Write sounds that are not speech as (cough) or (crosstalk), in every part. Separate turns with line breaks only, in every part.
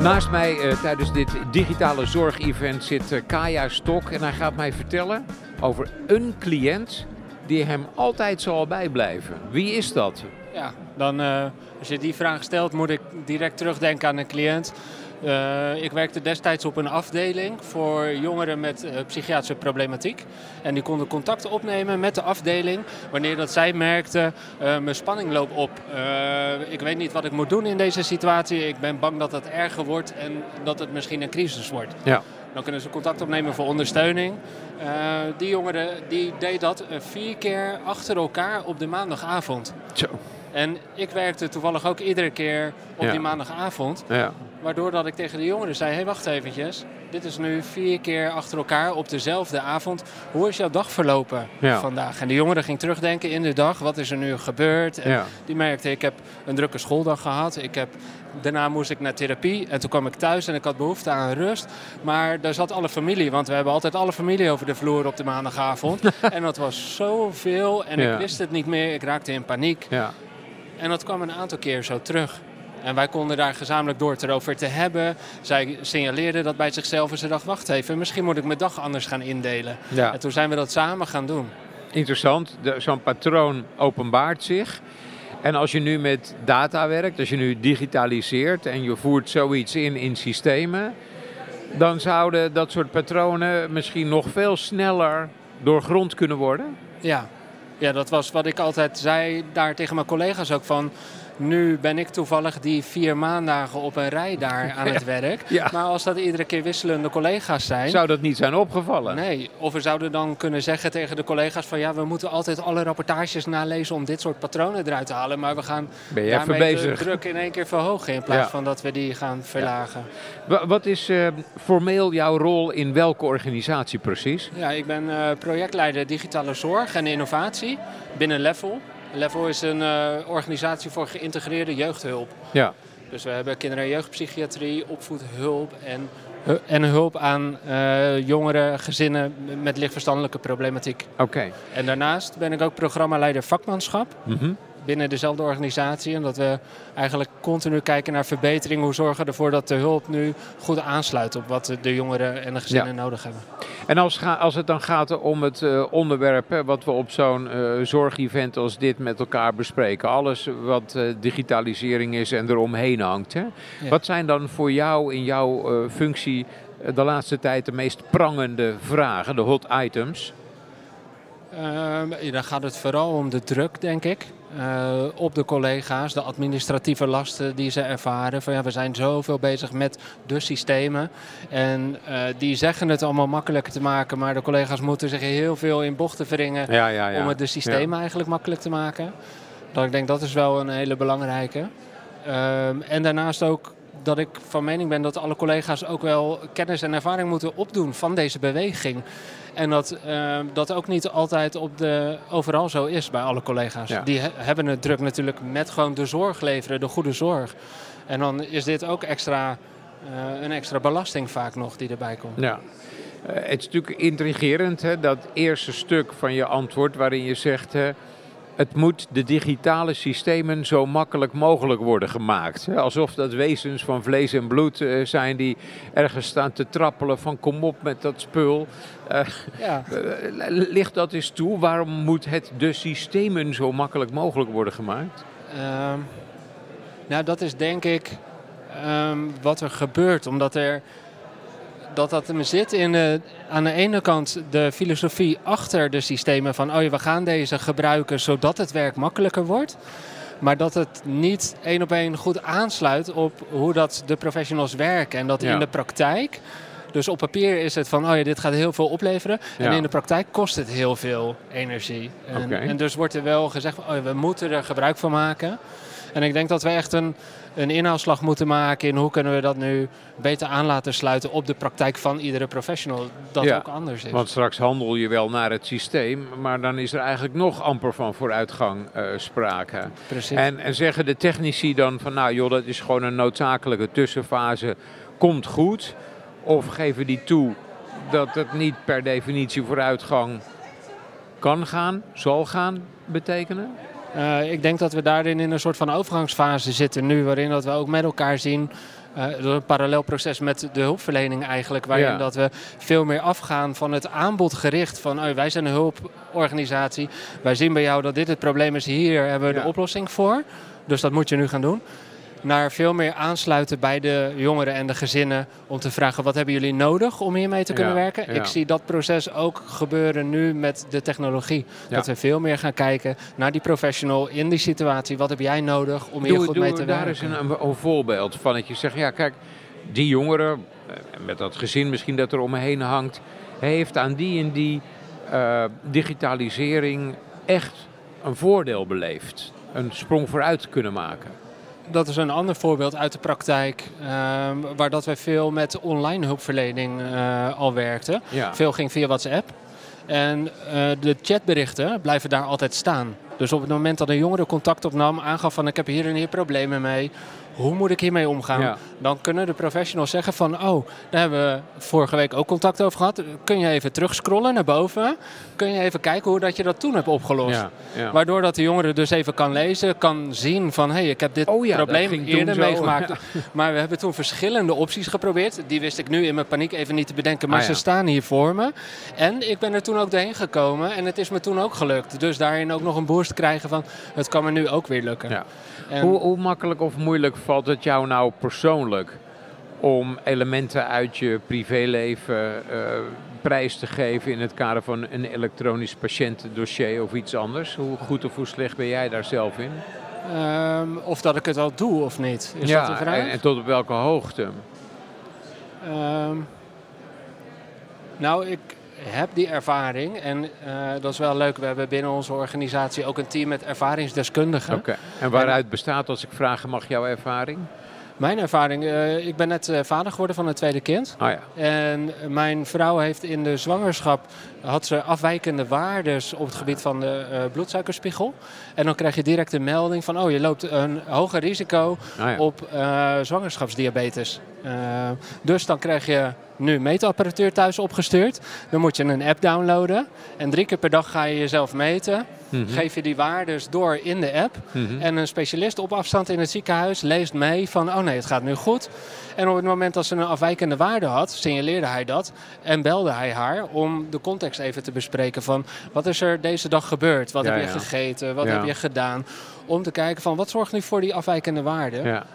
Naast mij uh, tijdens dit digitale zorgevent zit uh, Kaya Stok en hij gaat mij vertellen over een cliënt die hem altijd zal bijblijven. Wie is dat?
Ja, dan uh, als je die vraag stelt moet ik direct terugdenken aan een cliënt uh, ik werkte destijds op een afdeling voor jongeren met uh, psychiatrische problematiek. En die konden contact opnemen met de afdeling wanneer dat zij merkten, uh, mijn spanning loopt op. ik weet niet wat ik moet doen in deze situatie. Ik ben bang dat het erger wordt en dat het misschien een crisis wordt. Ja. Dan kunnen ze contact opnemen voor ondersteuning. die jongeren die deed dat vier keer achter elkaar op de maandagavond. Zo. En ik werkte toevallig ook iedere keer op die maandagavond. Ja. Waardoor dat ik tegen de jongeren zei, hé hey, wacht eventjes. Dit is nu vier keer achter elkaar op dezelfde avond. Hoe is jouw dag verlopen vandaag? En de jongeren ging terugdenken in de dag. Wat is er nu gebeurd? En die merkte, ik heb een drukke schooldag gehad. Ik heb, daarna moest ik naar therapie. En toen kwam ik thuis en ik had behoefte aan rust. Maar daar zat alle familie. Want we hebben altijd alle familie over de vloer op de maandagavond. (laughs) en dat was zoveel. En ik wist het niet meer. Ik raakte in paniek. Ja. En dat kwam een aantal keer zo terug. En wij konden daar gezamenlijk door het erover te hebben. Zij signaleerden dat bij zichzelf en ze dacht, wacht even, misschien moet ik mijn dag anders gaan indelen. Ja. En toen zijn we dat samen gaan doen.
Interessant, zo'n patroon openbaart zich. En als je nu met data werkt, als je nu digitaliseert en je voert zoiets in in systemen, dan zouden dat soort patronen misschien nog veel sneller doorgrond kunnen worden?
Ja, ja, dat was wat ik altijd zei daar tegen mijn collega's ook van. Nu ben ik toevallig die vier maandagen op een rij daar (laughs) aan het werk. Maar als dat iedere keer wisselende collega's zijn...
Zou dat niet zijn opgevallen?
Nee. Of we zouden dan kunnen zeggen tegen de collega's van... ja, we moeten altijd alle rapportages nalezen om dit soort patronen eruit te halen. Maar we gaan daarmee de druk in één keer verhogen... in plaats van dat we die gaan verlagen.
Ja. Wat is uh, formeel jouw rol in welke organisatie precies?
Ja, ik ben uh, projectleider digitale zorg en innovatie binnen Level... Level is een uh, organisatie voor geïntegreerde jeugdhulp. Ja. Dus we hebben kinder- en jeugdpsychiatrie, opvoedhulp en, en hulp aan uh, jongeren, gezinnen met lichtverstandelijke problematiek. Oké. En daarnaast ben ik ook programmaleider vakmanschap. Mm binnen dezelfde organisatie. En dat we eigenlijk continu kijken naar verbetering. Hoe zorgen we ervoor dat de hulp nu goed aansluit op wat de jongeren en de gezinnen nodig hebben.
En als, als het dan gaat om het uh, onderwerp wat we op zo'n uh, zorgevent als dit met elkaar bespreken. Alles wat uh, digitalisering is en eromheen hangt. Hè? Wat zijn dan voor jou in jouw functie de laatste tijd de meest prangende vragen, de hot items?
Uh, dan gaat het vooral om de druk, denk ik. Uh, op de collega's, de administratieve lasten die ze ervaren. Van ja, we zijn zoveel bezig met de systemen. En uh, die zeggen het allemaal makkelijker te maken, maar de collega's moeten zich heel veel in bochten wringen ja, ja, ja. om het de systemen eigenlijk makkelijk te maken. Dat ik denk dat is wel een hele belangrijke. Uh, en daarnaast ook dat ik van mening ben dat alle collega's ook wel kennis en ervaring moeten opdoen van deze beweging. En dat uh, dat ook niet altijd op de, overal zo is bij alle collega's. Die hebben het druk natuurlijk met gewoon de zorg leveren, de goede zorg. En dan is dit ook extra, uh, een extra belasting vaak nog die erbij komt.
Ja. Uh, het is natuurlijk intrigerend, hè, dat eerste stuk van je antwoord waarin je zegt het moet de digitale systemen zo makkelijk mogelijk worden gemaakt. Alsof dat wezens van vlees en bloed eh, zijn die ergens staan te trappelen van kom op met dat spul. Uh, ja. ligt dat eens toe? Waarom moet het de systemen zo makkelijk mogelijk worden gemaakt?
Uh, nou, dat is denk ik um, wat er gebeurt. Omdat er dat dat hem zit in aan de ene kant de filosofie achter de systemen van oh ja, we gaan deze gebruiken zodat het werk makkelijker wordt. Maar dat het niet één op één goed aansluit op hoe dat de professionals werken. En dat in de praktijk. Dus op papier is het van, oh ja, dit gaat heel veel opleveren. En in de praktijk kost het heel veel energie. En, en dus wordt er wel gezegd, van, oh we moeten er gebruik van maken. En ik denk dat we echt een, een inhaalslag moeten maken in hoe kunnen we dat nu beter aan laten sluiten op de praktijk van iedere professional. Dat ook anders is.
Want straks handel je wel naar het systeem, maar dan is er eigenlijk nog amper van vooruitgang uh, sprake. Precies. En, en zeggen de technici dan van nou joh, dat is gewoon een noodzakelijke tussenfase, komt goed. Of geven die toe dat het niet per definitie vooruitgang kan gaan, zal gaan betekenen?
Uh, ik denk dat we daarin in een soort van overgangsfase zitten nu, waarin dat we ook met elkaar zien. Uh, een parallel proces met de hulpverlening eigenlijk, waarin ja. dat we veel meer afgaan van het aanbodgericht van oh, wij zijn een hulporganisatie, wij zien bij jou dat dit het probleem is, hier hebben we ja. de oplossing voor. Dus dat moet je nu gaan doen naar veel meer aansluiten bij de jongeren en de gezinnen. Om te vragen, wat hebben jullie nodig om hiermee te kunnen werken? Ik zie dat proces ook gebeuren nu met de technologie. Dat we veel meer gaan kijken naar die professional in die situatie. Wat heb jij nodig om hier goed mee te
daar
werken?
Daar is een, een, voorbeeld van dat je zegt, ja kijk, die jongeren, eh, met dat gezin misschien dat er om me heen hangt, heeft aan die en die uh, digitalisering echt een voordeel beleefd. Een sprong vooruit kunnen maken
dat is een ander voorbeeld uit de praktijk. Uh, waar dat wij veel met online hulpverlening uh, al werkten. Ja. Veel ging via WhatsApp. En uh, de chatberichten blijven daar altijd staan. Dus op het moment dat een jongere contact opnam, aangaf van ik heb hier en hier problemen mee hoe moet ik hiermee omgaan? Dan kunnen de professionals zeggen van, oh, daar hebben we vorige week ook contact over gehad. Kun je even terugscrollen naar boven? Kun je even kijken hoe dat je dat toen hebt opgelost? Ja, ja. Waardoor dat de jongere dus even kan lezen, kan zien van, hé, hey, ik heb dit oh probleem eerder meegemaakt. maar we hebben toen verschillende opties geprobeerd. Die wist ik nu in mijn paniek even niet te bedenken, maar ah, ze staan hier voor me. En ik ben er toen ook doorheen gekomen en het is me toen ook gelukt. Dus daarin ook nog een boost krijgen van, het kan me nu ook weer lukken.
Hoe, hoe makkelijk of moeilijk valt het jou nou persoonlijk om elementen uit je privéleven uh, prijs te geven in het kader van een elektronisch patiëntendossier of iets anders? Hoe goed of hoe slecht ben jij daar zelf in?
Um, of dat ik het al doe of niet, is ja, dat de vraag?
En, en tot op welke hoogte?
Um, nou, ik, heb die ervaring en uh, dat is wel leuk. We hebben binnen onze organisatie ook een team met ervaringsdeskundigen.
Oké. En waaruit bestaat, als ik vragen mag, jouw ervaring?
Mijn ervaring, uh, ik ben net uh, vader geworden van een tweede kind.
Oh ja.
En mijn vrouw heeft in de zwangerschap had ze afwijkende waardes op het gebied van de uh, bloedsuikerspiegel. En dan krijg je direct een melding van, oh je loopt een hoger risico oh ja. op zwangerschapsdiabetes. dus dan krijg je nu meetapparatuur thuis opgestuurd. Dan moet je een app downloaden. En drie keer per dag ga je jezelf meten. Mhm. Geef je die waardes door in de app. Mhm. En een specialist op afstand in het ziekenhuis leest mee van... oh nee, het gaat nu goed. En op het moment dat ze een afwijkende waarde had, signaleerde hij dat. En belde hij haar om de context even te bespreken van... wat is er deze dag gebeurd? Wat heb je gegeten? Wat heb je gedaan? Om te kijken van wat zorgt nu voor die afwijkende waarde. Ja.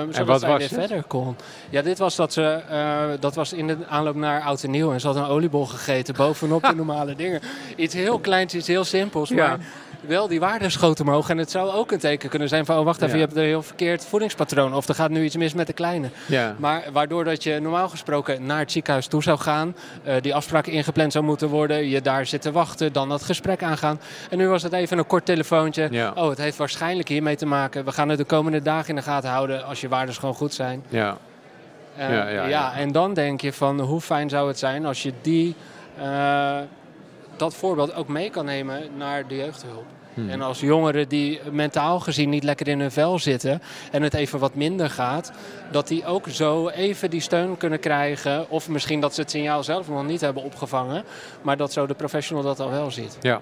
Um, zodat zij weer verder kon. Ja, dit was dat ze, uh, dat was in de aanloop naar oud en nieuw. En ze had een oliebol gegeten bovenop de (laughs) normale dingen. Iets heel kleins, iets heel simpels. Maar wel die waarden schoten omhoog. En het zou ook een teken kunnen zijn van, oh wacht even, je hebt een heel verkeerd voedingspatroon. Of er gaat nu iets mis met de kleine. Ja. Maar waardoor dat je normaal gesproken naar het ziekenhuis toe zou gaan. Uh, die afspraak ingepland zou moeten worden. Je daar zit te wachten, dan dat gesprek aangaan. En nu was het even een kort telefoontje. Ja. Oh, het heeft waarschijnlijk hiermee te maken. We gaan het de komende dagen in de gaten houden als je waarden gewoon goed zijn.
Ja.
Uh, ja, ja, ja, en dan denk je van hoe fijn zou het zijn als je die... Uh, dat voorbeeld ook mee kan nemen naar de jeugdhulp. Hmm. En als jongeren die mentaal gezien niet lekker in hun vel zitten en het even wat minder gaat, dat die ook zo even die steun kunnen krijgen. Of misschien dat ze het signaal zelf nog niet hebben opgevangen, maar dat zo de professional dat al wel ziet.
Ja.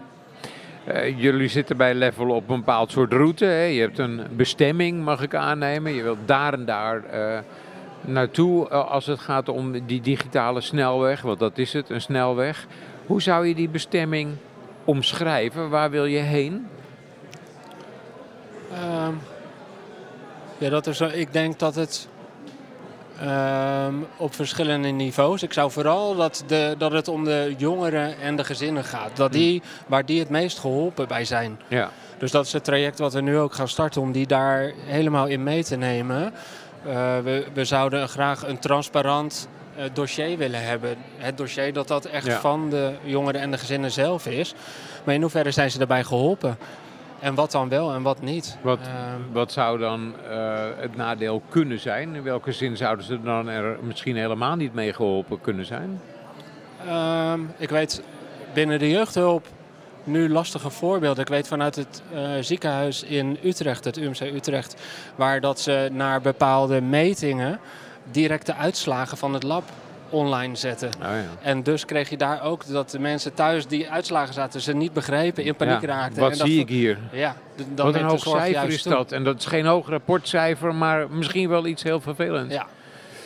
Uh, jullie zitten bij Level op een bepaald soort route. Hè? Je hebt een bestemming, mag ik aannemen. Je wilt daar en daar uh, naartoe uh, als het gaat om die digitale snelweg. Want dat is het, een snelweg. Hoe zou je die bestemming omschrijven? Waar wil je heen?
Um, ja, dat is, ik denk dat het um, op verschillende niveaus. Ik zou vooral dat, de, dat het om de jongeren en de gezinnen gaat. Dat die, hmm. Waar die het meest geholpen bij zijn.
Ja.
Dus dat is het traject wat we nu ook gaan starten om die daar helemaal in mee te nemen. Uh, we, we zouden graag een transparant dossier willen hebben. Het dossier dat dat echt van de jongeren en de gezinnen zelf is. Maar in hoeverre zijn ze daarbij geholpen? En wat dan wel en wat niet?
Wat, ehm, wat zou dan uh, het nadeel kunnen zijn? In welke zin zouden ze dan er misschien helemaal niet mee geholpen kunnen zijn?
Um, ik weet binnen de jeugdhulp nu lastige voorbeelden. Ik weet vanuit het uh, ziekenhuis in Utrecht, het UMC Utrecht, waar dat ze naar bepaalde metingen directe uitslagen van het lab online zetten.
Oh, ja.
En dus kreeg je daar ook dat de mensen thuis die uitslagen zaten, ze niet begrepen, in paniek
Ja,
raakten.
Wat
En dat
zie ik hier?
Ja, dan
Wat een hoog cijfer is
toe.
dat. En dat is geen hoog rapportcijfer, maar misschien wel iets heel vervelends.
Ja.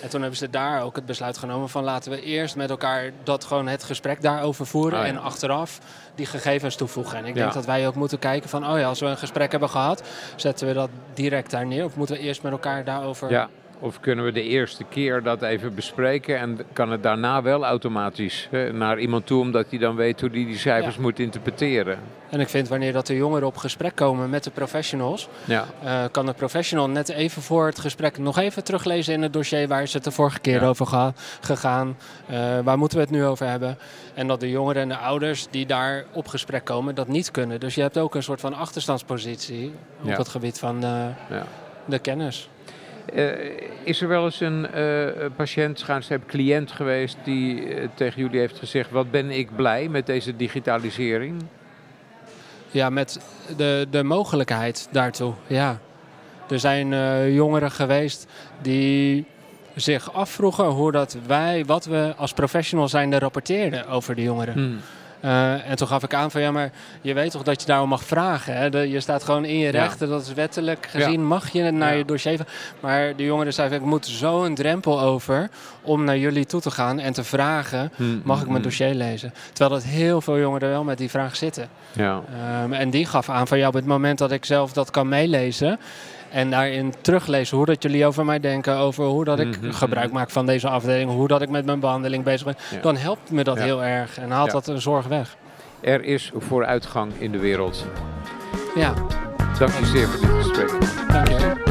En toen hebben ze daar ook het besluit genomen van laten we eerst met elkaar dat gewoon het gesprek daarover voeren
ja.
en achteraf die gegevens toevoegen. En ik
Ja.
denk dat wij ook moeten kijken van oh ja, als we een gesprek hebben gehad, zetten we dat direct daar neer of moeten we eerst met elkaar daarover
Ja. Of kunnen we de eerste keer dat even bespreken en kan het daarna wel automatisch naar iemand toe, omdat hij dan weet hoe hij die cijfers
Ja.
moet interpreteren.
En ik vind wanneer dat de jongeren op gesprek komen met de professionals,
Ja,
eh, kan de professional net even voor het gesprek nog even teruglezen in het dossier waar is het de vorige keer
Ja.
over ga- gegaan, Eh, waar moeten we het nu over hebben. En dat de jongeren en de ouders die daar op gesprek komen dat niet kunnen. Dus je hebt ook een soort van achterstandspositie op het gebied van eh,
ja.
de kennis.
Eh, is er wel eens een eh, patiënt, schuinstreep cliënt geweest die eh, tegen jullie heeft gezegd: Wat ben ik blij met deze digitalisering?
Ja, met de, de mogelijkheid daartoe. Ja. Er zijn jongeren geweest die zich afvroegen hoe dat wij, wat we als professional zijnde rapporteerden over de jongeren.
Hmm.
Eh, en toen gaf ik aan van ja, maar je weet toch dat je daarom mag vragen. Hè? De- je staat gewoon in je
Ja.
rechten, dat is wettelijk gezien, mag je naar
Ja.
je dossier. Maar de jongeren zeiden, ik moet zo een drempel over om naar jullie toe te gaan en te vragen,
Hmm,
mag ik
hmm,
mijn dossier lezen? Terwijl dat heel veel jongeren wel met die vraag zitten.
Ja.
Ehm, en die gaf aan van ja, op het moment dat ik zelf dat kan meelezen en daarin teruglezen hoe dat jullie over mij denken, over hoe dat ik
Mhm,
gebruik
mhm.
maak van deze afdeling, hoe dat ik met mijn behandeling bezig ben,
Ja.
dan helpt me dat
Ja.
heel erg en haalt
Ja.
dat een zorg weg.
Er is vooruitgang in de wereld.
Ja,
Dank je zeer voor dit gesprek.
dank je.